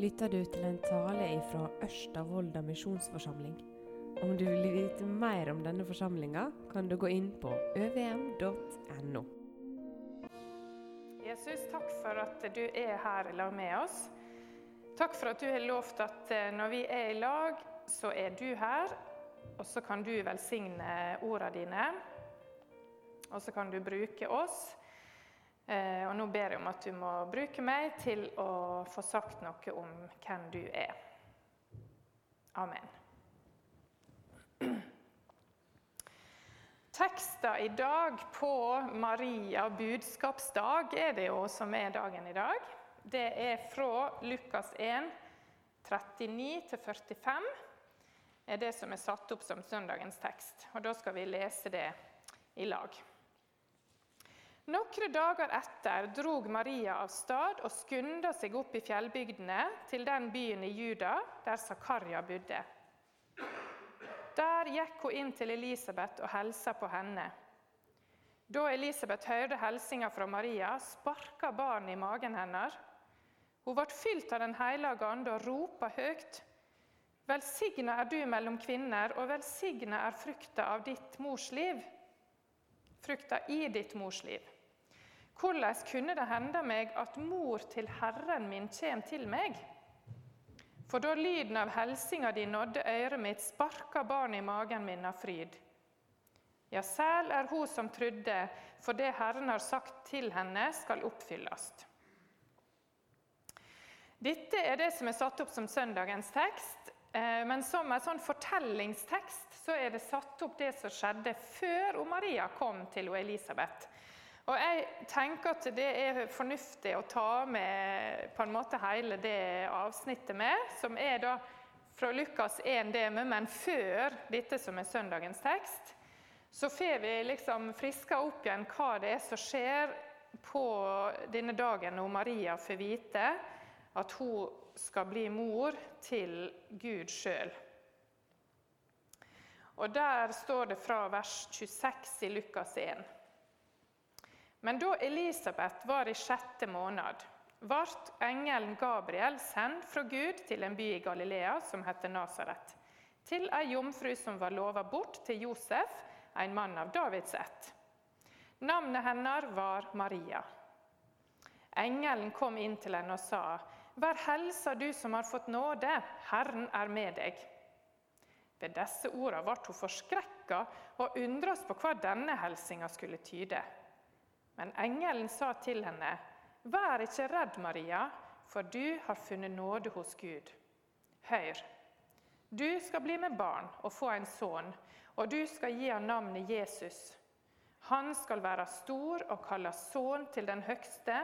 lytter du til en tale fra Ørsta misjonsforsamling. Om du vil vite mer om denne forsamlinga, kan du gå inn på øvm.no. Jesus, takk for at du er her lag med oss. Takk for at du har lovt at eh, når vi er i lag, så er du her. Og så kan du velsigne ordene dine. Og så kan du bruke oss og nå ber jeg om at du må bruke meg til å få sagt noe om hvem du er. Amen. Teksten i dag på Maria budskapsdag er det jo som er dagen i dag. Det er fra Lukas 1, 39-45 er det som er satt opp som søndagens tekst. Og Da skal vi lese det i lag. Noen dager etter drog Maria av stad og skunda seg opp i fjellbygdene, til den byen i Juda der Zakaria bodde. Der gikk hun inn til Elisabeth og hilsa på henne. Da Elisabeth hørte hilsinga fra Maria, sparka barnet i magen hennes. Hun ble fylt av Den hellige ande og ropa høyt. Velsigna er du mellom kvinner, og velsigna er frukta av ditt mors liv. Frukta i ditt mors liv. Hvordan kunne det hende meg at mor til Herren min kommer til meg? For da lyden av helsinga di nådde øret mitt, sparka barnet i magen min av fryd. Ja, sæl er hun som trodde, for det Herren har sagt til henne, skal oppfylles. Dette er det som er satt opp som søndagens tekst. Eh, men som en sånn fortellingstekst så er det satt opp det som skjedde før Maria kom til Elisabeth. Og jeg tenker at det er fornuftig å ta med på en måte hele det avsnittet med, som er da fra Lukas 1 deme, men før dette som er søndagens tekst. Så får vi liksom friska opp igjen hva det er som skjer på denne dagen når Maria får vite at hun skal bli mor til Gud sjøl. Og Der står det fra vers 26 i Lukas 1. Men da Elisabeth var i sjette måned, ble engelen Gabriel sendt fra Gud til en by i Galilea som heter Nasaret, til ei jomfru som var lova bort til Josef, en mann av Davids ett. Navnet hennes var Maria. Engelen kom inn til henne og sa, Vær helsa, du som har fått nåde, Herren er med deg. Ved disse ordene ble hun forskrekka og undres på hva denne helsinga skulle tyde. Men engelen sa til henne, Vær ikke redd, Maria, for du har funnet nåde hos Gud. Hør, du skal bli med barn og få en sønn, og du skal gi ham navnet Jesus. Han skal være stor og kalles sønn til den høgste.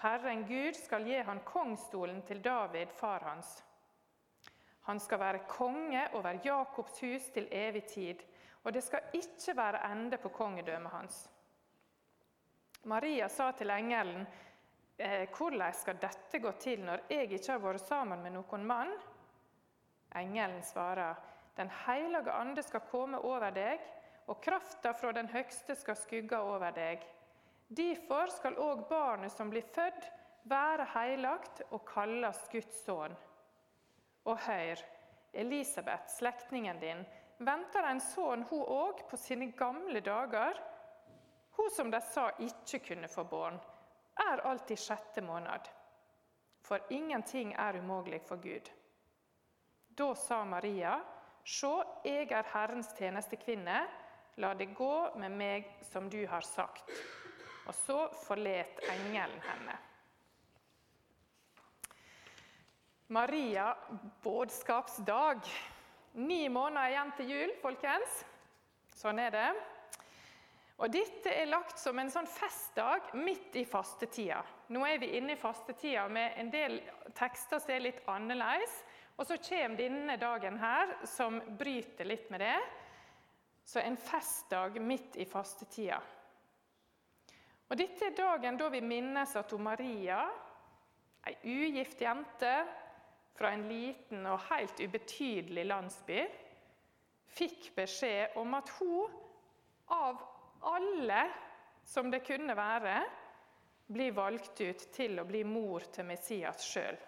Herren Gud skal gi han kongstolen til David, far hans. Han skal være konge over Jakobs hus til evig tid, og det skal ikke være ende på kongedømmet hans. Maria sa til engelen, eh, 'Hvordan skal dette gå til når jeg ikke har vært sammen med noen mann?' Engelen svarer, 'Den hellige ande skal komme over deg, og krafta fra den høgste skal skygge over deg.' Derfor skal òg barnet som blir født, være heilagt og kalles Guds sønn. Og hør, Elisabeth, slektningen din, venter en sønn, hun òg, på sine gamle dager. Hun som de sa ikke kunne få barn, er alltid sjette måned. For ingenting er umulig for Gud. Da sa Maria, Se, jeg er Herrens tjenestekvinne, la det gå med meg som du har sagt. Og så forlet engelen henne. Maria bådskapsdag. Ni måneder igjen til jul, folkens. Sånn er det. Og Dette er lagt som en sånn festdag midt i fastetida. Nå er vi inne i fastetida med en del tekster som er litt annerledes. Og så kommer denne dagen her, som bryter litt med det. Så en festdag midt i fastetida. Og Dette er dagen da vi minnes at Maria, ei ugift jente fra en liten og helt ubetydelig landsby, fikk beskjed om at hun av alle som det kunne være, blir valgt ut til å bli mor til Messias sjøl.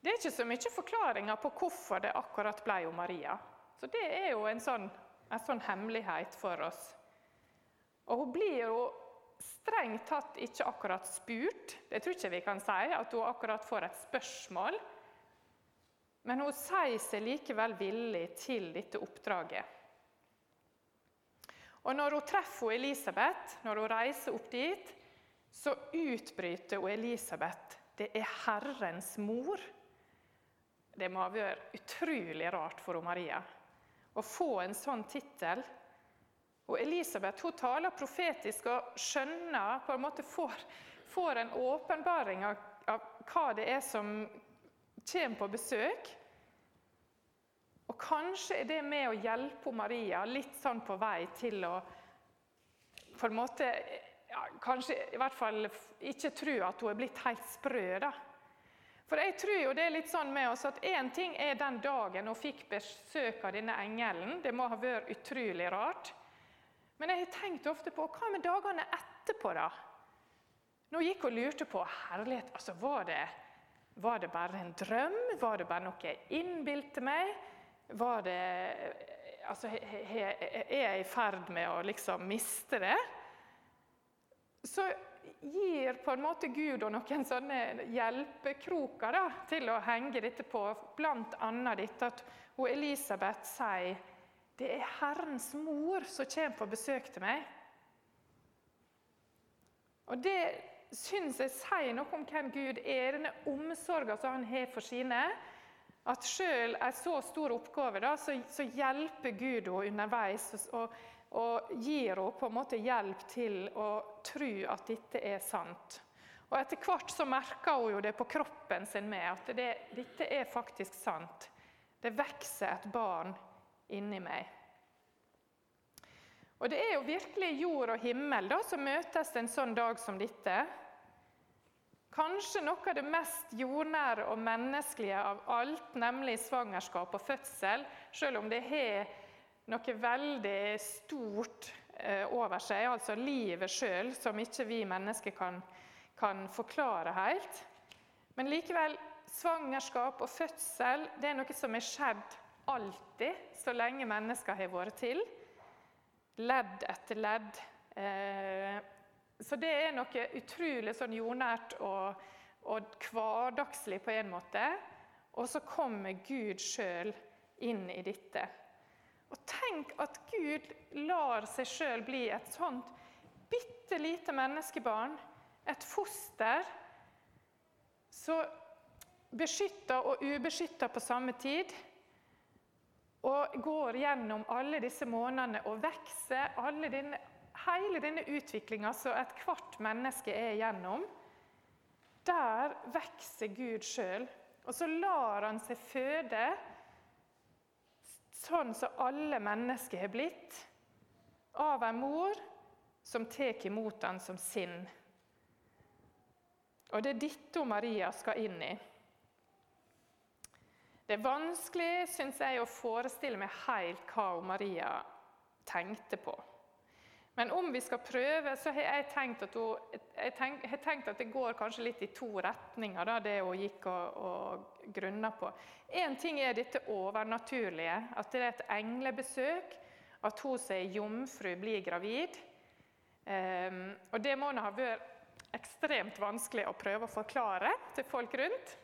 Det er ikke så mye forklaringer på hvorfor det akkurat ble jo Maria. Så det er jo en sånn, en sånn hemmelighet for oss. Og hun blir jo strengt tatt ikke akkurat spurt. Det tror ikke vi kan si, at hun akkurat får et spørsmål. Men hun sier seg likevel villig til dette oppdraget. Og når hun treffer Elisabeth, når hun reiser opp dit, så utbryter hun Elisabeth det er Herrens mor. Det må ha vært utrolig rart for Maria å få en sånn tittel. Og Elisabeth hun taler profetisk og skjønner, på en måte får, får en åpenbaring av, av, hva det er som kommer på besøk. Og kanskje er det med å hjelpe Maria litt sånn på vei til å på en måte ja, Kanskje i hvert fall ikke tro at hun er blitt helt sprø. da. For jeg tror jo det er litt sånn med oss at Én ting er den dagen hun fikk besøk av denne engelen. Det må ha vært utrolig rart. Men jeg har tenkt ofte på hva med dagene etterpå, da? Nå gikk hun og lurte på herlighet, altså var det, var det bare en drøm? Var det bare noe jeg innbilte meg? Var det Altså, er jeg i ferd med å liksom miste det? Så gir på en måte Gud og noen sånne hjelpekroker da, til å henge dette på, bl.a. dette at hun Elisabeth sier det er Herrens mor som kommer på besøk til meg. Og Det syns jeg sier noe om hvem Gud er, denne omsorgen som han har for sine. At selv en så stor oppgave, da, så, så hjelper Gud henne underveis. og og gir henne på en måte hjelp til å tro at dette er sant. Og Etter hvert så merker hun jo det på kroppen sin med at det, dette er faktisk sant. Det vokser et barn inni meg. Og Det er jo virkelig jord og himmel da, som møtes en sånn dag som dette. Kanskje noe av det mest jordnære og menneskelige av alt, nemlig svangerskap og fødsel, selv om det har noe veldig stort eh, over seg, altså livet sjøl, som ikke vi mennesker kan, kan forklare helt. Men likevel, svangerskap og fødsel det er noe som er skjedd alltid, så lenge mennesker har vært til. Ledd etter ledd. Eh, så det er noe utrolig sånn jordnært og, og hverdagslig på en måte. Og så kommer Gud sjøl inn i dette. Og tenk at Gud lar seg sjøl bli et sånt bitte lite menneskebarn, et foster, så beskytta og ubeskytta på samme tid. Og går gjennom alle disse månedene og vokser. Denne, hele denne utviklinga som ethvert menneske er gjennom. Der vokser Gud sjøl. Og så lar han seg føde sånn som alle mennesker har blitt, av en mor som tar imot han som sin. Og det er dette Maria skal inn i. Det er vanskelig synes jeg, å forestille meg helt hva Maria tenkte på. Men om vi skal prøve, så har jeg tenkt at, hun, jeg tenk, jeg tenkt at det går kanskje litt i to retninger, da, det hun gikk og, og grunna på. Én ting er dette overnaturlige, at det er et englebesøk. At hun som er jomfru, blir gravid. Um, og det må ha vært ekstremt vanskelig å prøve å forklare til folk rundt.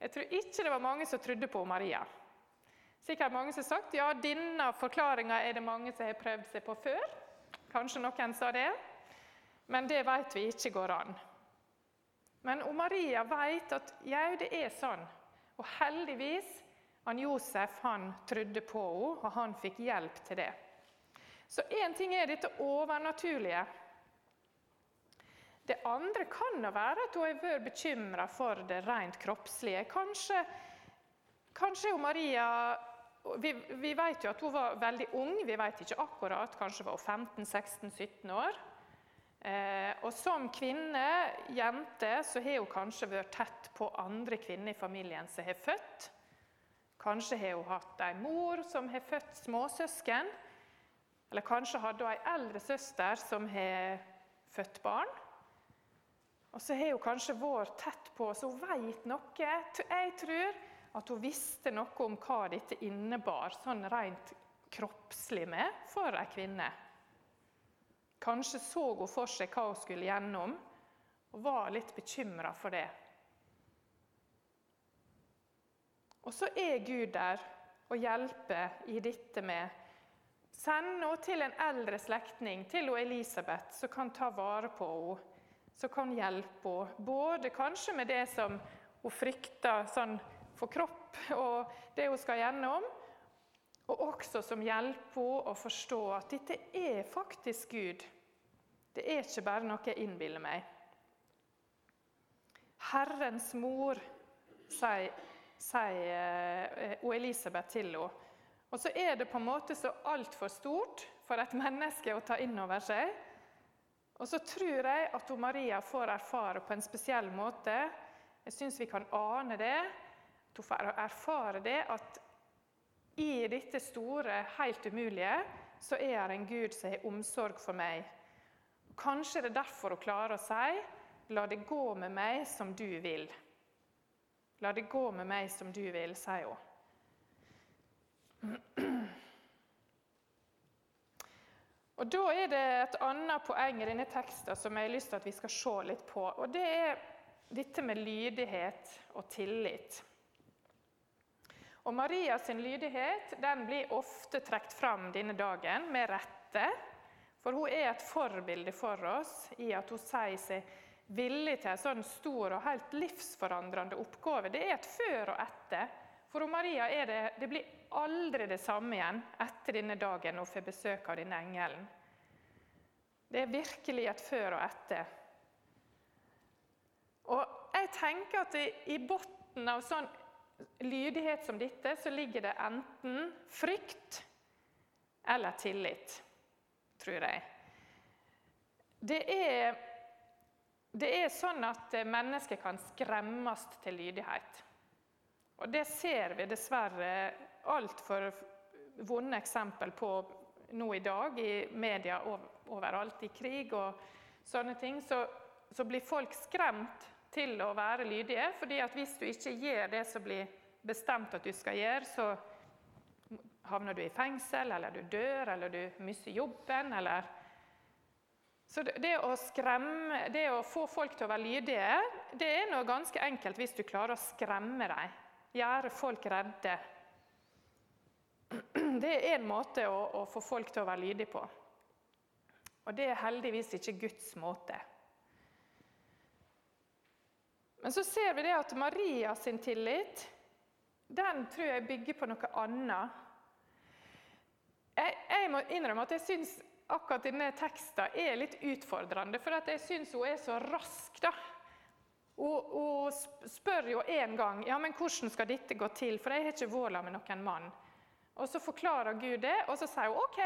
Jeg tror ikke det var mange som trodde på Maria. Sikkert mange som har sagt ja, denne forklaringa er det mange som har prøvd seg på før. Kanskje noen sa det, men det vet vi ikke går an. Men Maria vet at jau, det er sånn. Og heldigvis han Josef han trodde på henne, og han fikk hjelp til det. Så én ting er dette overnaturlige. Det andre kan da være at hun har vært bekymra for det rent kroppslige. Kanskje, kanskje Maria vi, vi, vet jo at hun var veldig ung, vi vet ikke akkurat. Kanskje var hun 15-16-17 år. Eh, og som kvinne, jente, så har hun kanskje vært tett på andre kvinner i familien som har født. Kanskje har hun hatt en mor som har født småsøsken. Eller kanskje hadde hun ei eldre søster som har født barn. Og så har hun kanskje vært tett på, så hun vet noe. Jeg tror at hun visste noe om hva dette innebar, sånn rent kroppslig med, for ei kvinne. Kanskje så hun for seg hva hun skulle gjennom, og var litt bekymra for det. Og så er Gud der og hjelper i dette med Send henne til en eldre slektning, til Elisabeth, som kan ta vare på henne som kan hjelpe henne. Både kanskje med det som hun frykter sånn for kropp og det hun skal gjennom, og også som hjelper henne å forstå at dette er faktisk Gud. Det er ikke bare noe jeg innbiller meg. Herrens mor, sier, eh, Elisabeth til henne. Og så er det på en måte så altfor stort for et menneske å ta inn over seg. Og så tror jeg at Maria får erfare på en spesiell måte Jeg syns vi kan ane det. Hun får erfare det at i dette store, helt umulige, så er det en Gud som har omsorg for meg. Kanskje det er derfor hun klarer å si 'La det gå med meg som du vil'. La det gå med meg som du vil, sier hun. Og Da er det et annet poeng i denne teksten som jeg har lyst til at vi skal se litt på. og Det er dette med lydighet og tillit. Og Marias lydighet den blir ofte trukket fram denne dagen, med rette. For hun er et forbilde for oss i at hun sier seg villig til en sånn stor og helt livsforandrende oppgave. Det er et før og etter. For Maria det, det blir aldri det samme igjen etter denne dagen hun får besøk av denne engelen. Det er virkelig et før og etter. Og jeg tenker at i bunnen av sånn lydighet som dette, så ligger det enten frykt eller tillit, tror jeg. Det er, det er sånn at mennesker kan skremmes til lydighet. Og det ser vi dessverre altfor vonde eksempel på nå i dag i media overalt. I krig og sånne ting. Så, så blir folk skremt til å være lydige. fordi at hvis du ikke gjør det som blir bestemt at du skal gjøre, så havner du i fengsel, eller du dør, eller du mister jobben, eller så det å skremme, det å få folk til å være lydige, det er noe ganske enkelt hvis du klarer å skremme dem gjøre folk redde. Det er en måte å, å få folk til å være lydige på. Og det er heldigvis ikke Guds måte. Men så ser vi det at Maria sin tillit den tror jeg bygger på noe annet. Jeg, jeg må innrømme at jeg syns akkurat denne teksten er litt utfordrende. For jeg syns hun er så rask. da. Og, og spør jo en gang ja, men hvordan skal dette gå til, for jeg har ikke vært med noen mann. Og Så forklarer Gud det, og så sier hun OK,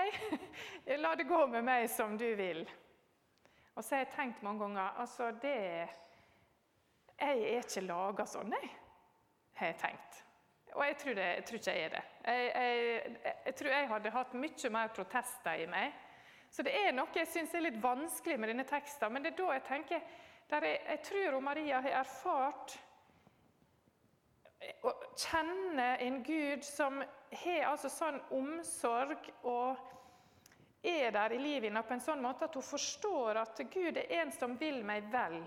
la det gå med meg som du vil. Og så har jeg tenkt mange ganger altså det, Jeg er ikke laga sånn, jeg, har jeg tenkt. Og jeg tror, det, jeg tror ikke jeg er det. Jeg, jeg, jeg, tror jeg hadde hatt mye mer protester i meg. Så det er noe jeg syns er litt vanskelig med denne teksten. Men det er da jeg tenker jeg tror Maria har erfart å kjenne en Gud som har altså sånn omsorg og er der i livet hennes på en sånn måte at hun forstår at Gud er en som vil meg vel.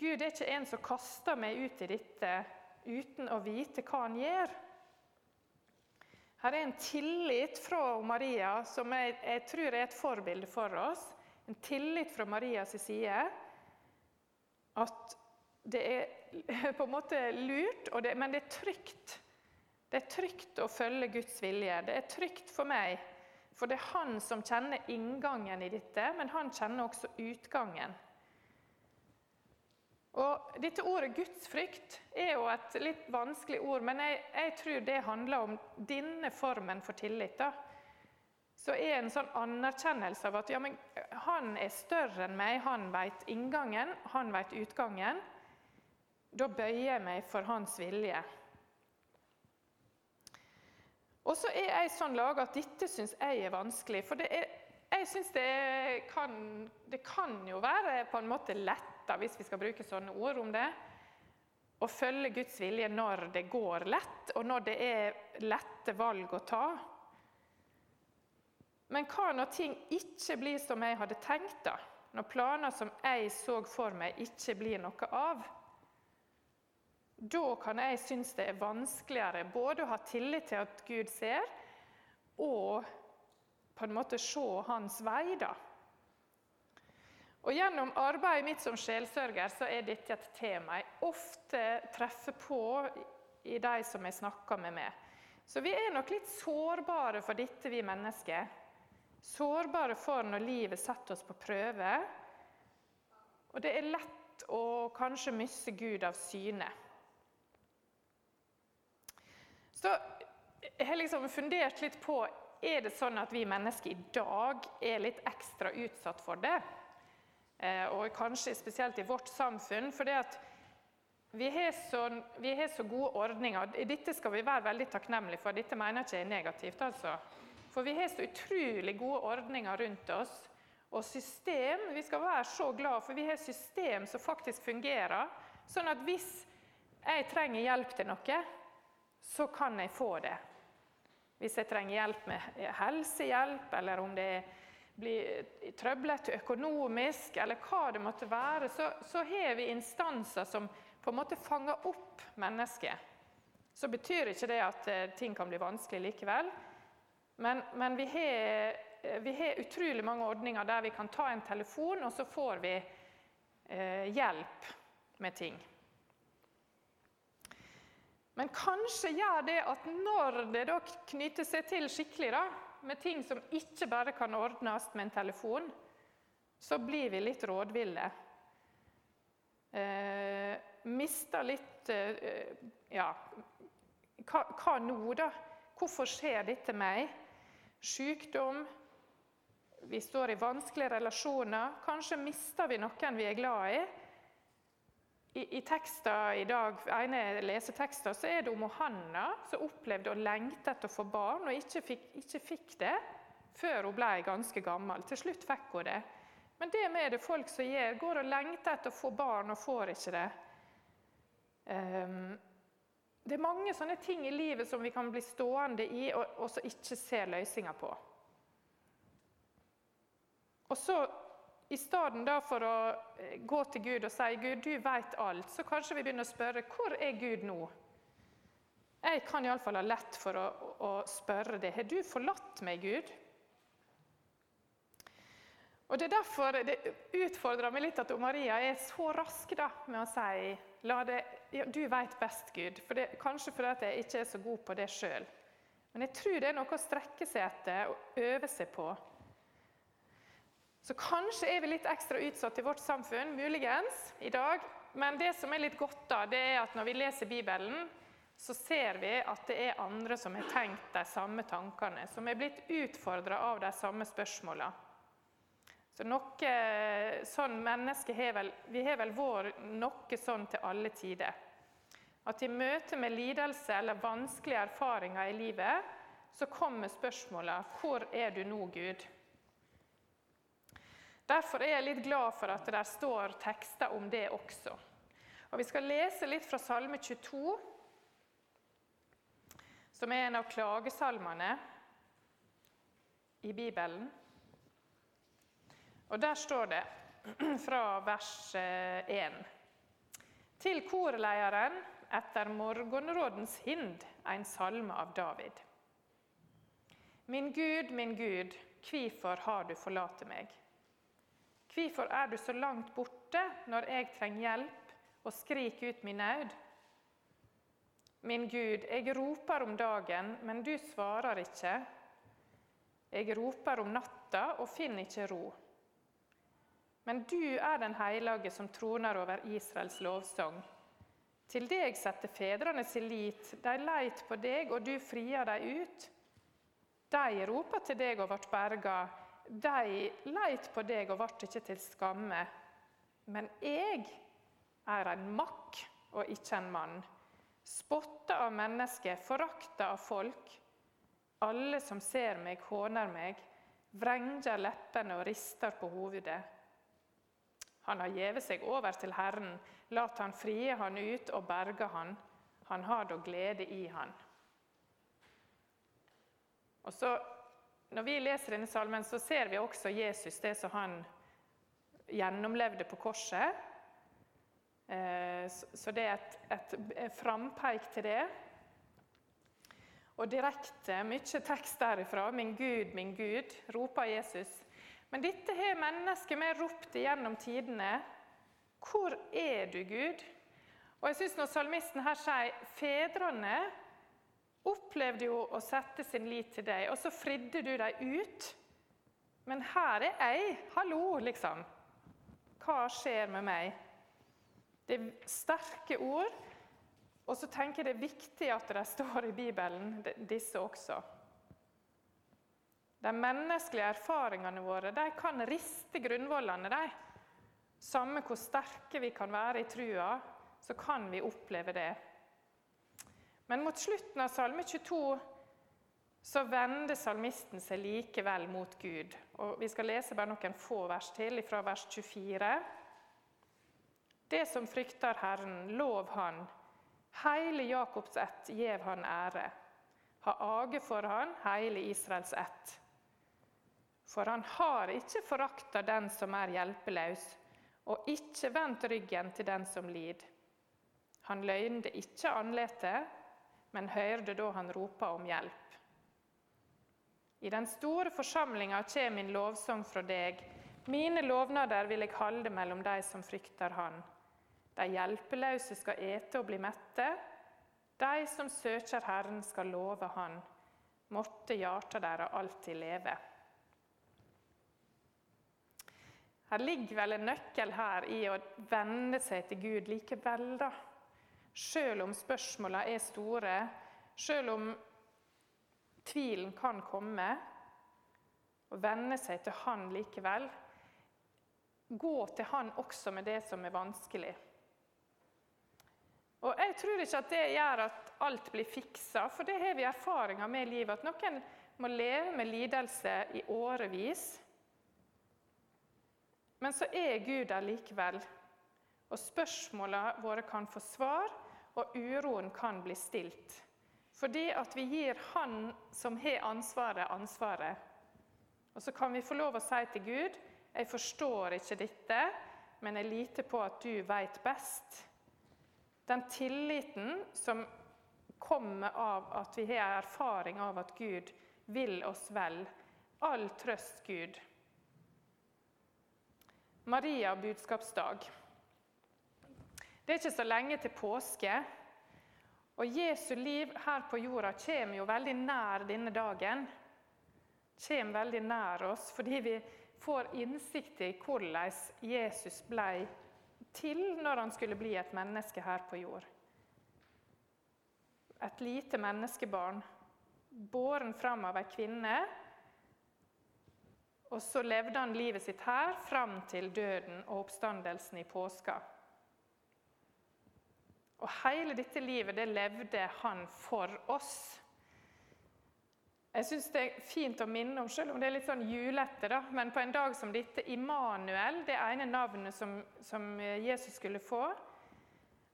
Gud er ikke en som kaster meg ut i dette uten å vite hva han gjør. Her er en tillit fra Maria som jeg, jeg tror er et forbilde for oss. En tillit fra Marias side at det er på en måte lurt, det, men det er trygt. Det er trygt å følge Guds vilje. Det er trygt for meg, for det er han som kjenner inngangen i dette, men han kjenner også utgangen. Og Dette ordet gudsfrykt er jo et litt vanskelig ord, men jeg, jeg tror det handler om denne formen for tillit. da så er en sånn anerkjennelse av at ja, men, han er større enn meg, han vet inngangen, han vet utgangen. Da bøyer jeg meg for hans vilje. Og så er jeg sånn laga at dette syns jeg er vanskelig. For er, jeg syns det, det, kan jo være på en måte lett da, hvis vi skal bruke sånne ord om det, å følge Guds vilje når det går lett, og når det er lette valg å ta. Men hva når ting ikke blir som jeg hadde tenkt, da? Når planer som jeg så for meg, ikke blir noe av? Da kan jeg synes det er vanskeligere både å ha tillit til at Gud ser, og på en måte se hans vei. da. Og Gjennom arbeidet mitt som sjelsørger så er dette et tema jeg ofte treffer på i de som jeg snakker med meg. Så vi er nok litt sårbare for dette, vi mennesker. Sårbare for når livet setter oss på prøve. Og det er lett å kanskje miste Gud av syne. Så jeg har liksom fundert litt på er det sånn at vi mennesker i dag er litt ekstra utsatt for det. Eh, og kanskje spesielt i vårt samfunn. For vi, vi har så gode ordninger. Dette skal vi være veldig takknemlige for. Dette mener jeg ikke er negativt. altså. For vi har så utrolig gode ordninger rundt oss. Og system Vi skal være så glad for vi har system som faktisk fungerer. Sånn at hvis jeg trenger hjelp til noe, så kan jeg få det. Hvis jeg trenger hjelp med helsehjelp, eller om det blir trøblete økonomisk, eller hva det måtte være, så, så har vi instanser som på en måte fanger opp mennesket. Så betyr ikke det at eh, ting kan bli vanskelig likevel. Men, men vi, har, vi, har, utrolig mange ordninger der vi kan ta en telefon, og så får vi eh, hjelp med ting. Men kanskje gjør det at når det da knytter seg til skikkelig, da, med ting som ikke bare kan ordnes med en telefon, så blir vi litt rådville. Eh, mister litt eh, Ja, hva, hva nå, da? Hvorfor skjer dette meg? sykdom, vi står i vanskelige relasjoner. Kanskje mister vi noen vi er glad i. I, i tekster i dag, ene lesetekster så er det om Hanna som opplevde å lengte etter å få barn, og ikke fikk, ikke fikk det før hun ble ganske gammel. Til slutt fikk hun det. Men det med det folk som gjør, går og lengter etter å få barn og får ikke det. Um, det er mange sånne ting i livet som vi kan bli stående i og, og så ikke se løsninger på. Og så i stedet for å eh, gå til Gud og si Gud, du vet alt, så kanskje vi begynner å spørre hvor er Gud nå? Jeg kan iallfall ha lett for å, å spørre det. Har du forlatt meg, Gud? Og Det er derfor det utfordrer meg litt at Maria er så rask da, med å si det, ja, Du vet best, Gud. For det, kanskje fordi jeg ikke er så god på det sjøl. Men jeg tror det er noe å strekke seg etter og øve seg på. Så kanskje er vi litt ekstra utsatt i vårt samfunn, muligens, i dag. Men det som er litt godt, da, det er at når vi leser Bibelen, så ser vi at det er andre som har tenkt de samme tankene, som er blitt utfordra av de samme spørsmåla. Så noe sånn menneske har vel, Vi har vel vår noe sånn til alle tider. At i møte med lidelse eller vanskelige erfaringer i livet, så kommer spørsmåla 'Hvor er du nå, Gud?' Derfor er jeg litt glad for at det der står tekster om det også. Og Vi skal lese litt fra Salme 22, som er en av klagesalmene i Bibelen. Og der står det fra vers 1. Eh, Til korleieren etter morgenrådens hind, en salme av David. Min Gud, min Gud, hvorfor har du forlatt meg? Hvorfor er du så langt borte når jeg trenger hjelp og skriker ut min nød? Min Gud, jeg roper om dagen, men du svarer ikke. Jeg roper om natta og finner ikke ro. Men du er den hellige som troner over Israels lovsang. Til deg setter fedrene sin lit, de leit på deg, og du frier dem ut. De roper til deg og ble berga, de leit på deg og ble ikke til skamme. Men jeg er en makk og ikke en mann, spotta av mennesker, forakta av folk. Alle som ser meg, håner meg, vrenger leppene og rister på hovedet. Han har gjeve seg over til Herren. Lat han frie han ut og berge han. Han har da glede i han. Og så, Når vi leser denne salmen, så ser vi også Jesus, det som han gjennomlevde på korset. Eh, så det er et, et frampeik til det. Og direkte, mye tekst derifra. 'Min Gud, min Gud', roper Jesus. Men dette har mennesket vi ropt igjennom tidene. Hvor er du, Gud? Og jeg synes Når salmisten her sier fedrene opplevde jo å sette sin lit til deg, og så fridde du dem ut. Men her er jeg. Hallo, liksom. Hva skjer med meg? Det er sterke ord. Og så tenker jeg det er viktig at de står i Bibelen, disse også. De menneskelige erfaringene våre de kan riste grunnvollene. De. Samme hvor sterke vi kan være i trua, så kan vi oppleve det. Men mot slutten av Salme 22 så vender salmisten seg likevel mot Gud. Og Vi skal lese bare noen få vers til, fra vers 24. Det som frykter Herren, lov Han. Heile Jakobs ett gjev Han ære. Ha age for Han, heile Israels ett. For Han har ikke forakta den som er hjelpeløs, og ikke vendt ryggen til den som lid. Han løgnde ikke andletet, men hørte da han ropa om hjelp. I den store forsamlinga kjem min lovsang fra deg. Mine lovnader vil jeg halde mellom de som frykter Han. De hjelpeløse skal ete og bli mette. De som søker Herren, skal love Han. Måtte hjarta deres alltid leve. Her ligger vel en nøkkel her i å vende seg til Gud likevel, da. Selv om spørsmålene er store, selv om tvilen kan komme, og vende seg til Han likevel. Gå til Han også med det som er vanskelig. Og Jeg tror ikke at det gjør at alt blir fiksa, for det har vi erfaringer med i livet. At noen må leve med lidelse i årevis. Men så er Gud der likevel. Og spørsmålene våre kan få svar, og uroen kan bli stilt. Fordi at vi gir Han som har ansvaret, ansvaret. Og så kan vi få lov å si til Gud jeg forstår ikke dette, men jeg liter på at du veit best. Den tilliten som kommer av at vi har erfaring av at Gud vil oss vel. All trøst, Gud. Maria budskapsdag. Det er ikke så lenge til påske. Og Jesu liv her på jorda kommer jo veldig nær denne dagen. Kommer veldig nær oss fordi vi får innsikt i hvordan Jesus ble til når han skulle bli et menneske her på jord. Et lite menneskebarn, båren fram av ei kvinne. Og så levde han livet sitt her fram til døden og oppstandelsen i påska. Og hele dette livet det levde han for oss. Jeg syns det er fint å minne om, selv om det er litt sånn julete, da, men på en dag som dette, Immanuel, det ene navnet som, som Jesus skulle få,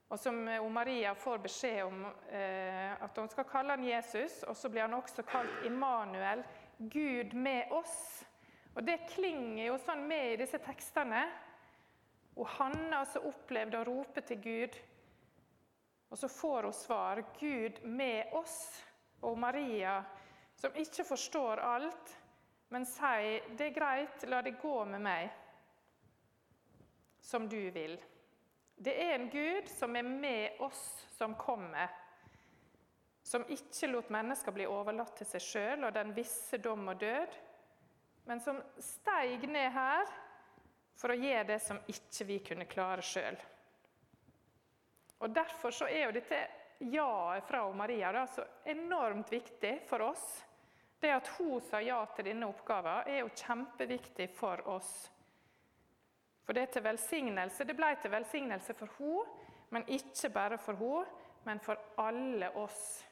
og som Maria får beskjed om eh, at hun skal kalle han Jesus, og så blir han også kalt Immanuel, Gud med oss. Og Det klinger jo sånn med i disse tekstene. Og Hanna som opplevde å rope til Gud og så får hun svar 'Gud med oss'. Og Maria, som ikke forstår alt, men sier 'Det er greit, la det gå med meg som du vil'. Det er en Gud som er med oss som kommer, som ikke lot mennesker bli overlatt til seg sjøl og den visse dom og død, men som steig ned her for å gjøre det som ikke vi kunne klare sjøl. Og Derfor så er jo dette ja-et fra Maria da, så enormt viktig for oss. Det at hun sa ja til denne oppgaven, er jo kjempeviktig for oss. For det, er til velsignelse. det ble til velsignelse for henne, men ikke bare for henne, men for alle oss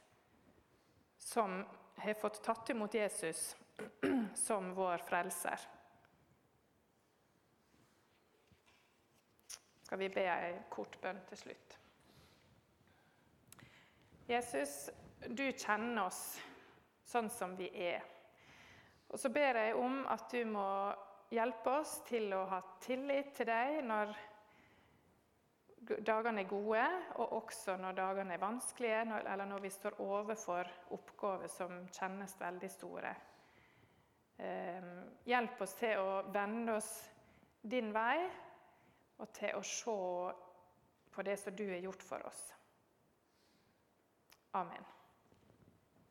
som har fått tatt imot Jesus som vår frelser. skal vi be ei kort bønn til slutt. Jesus, du kjenner oss sånn som vi er. Og så ber jeg om at du må hjelpe oss til å ha tillit til deg når dagene er gode, og også når dagene er vanskelige, eller når vi står overfor oppgaver som kjennes veldig store. Ehm, hjelp oss til å vende oss din vei, og til å se på det som du har gjort for oss. Amen.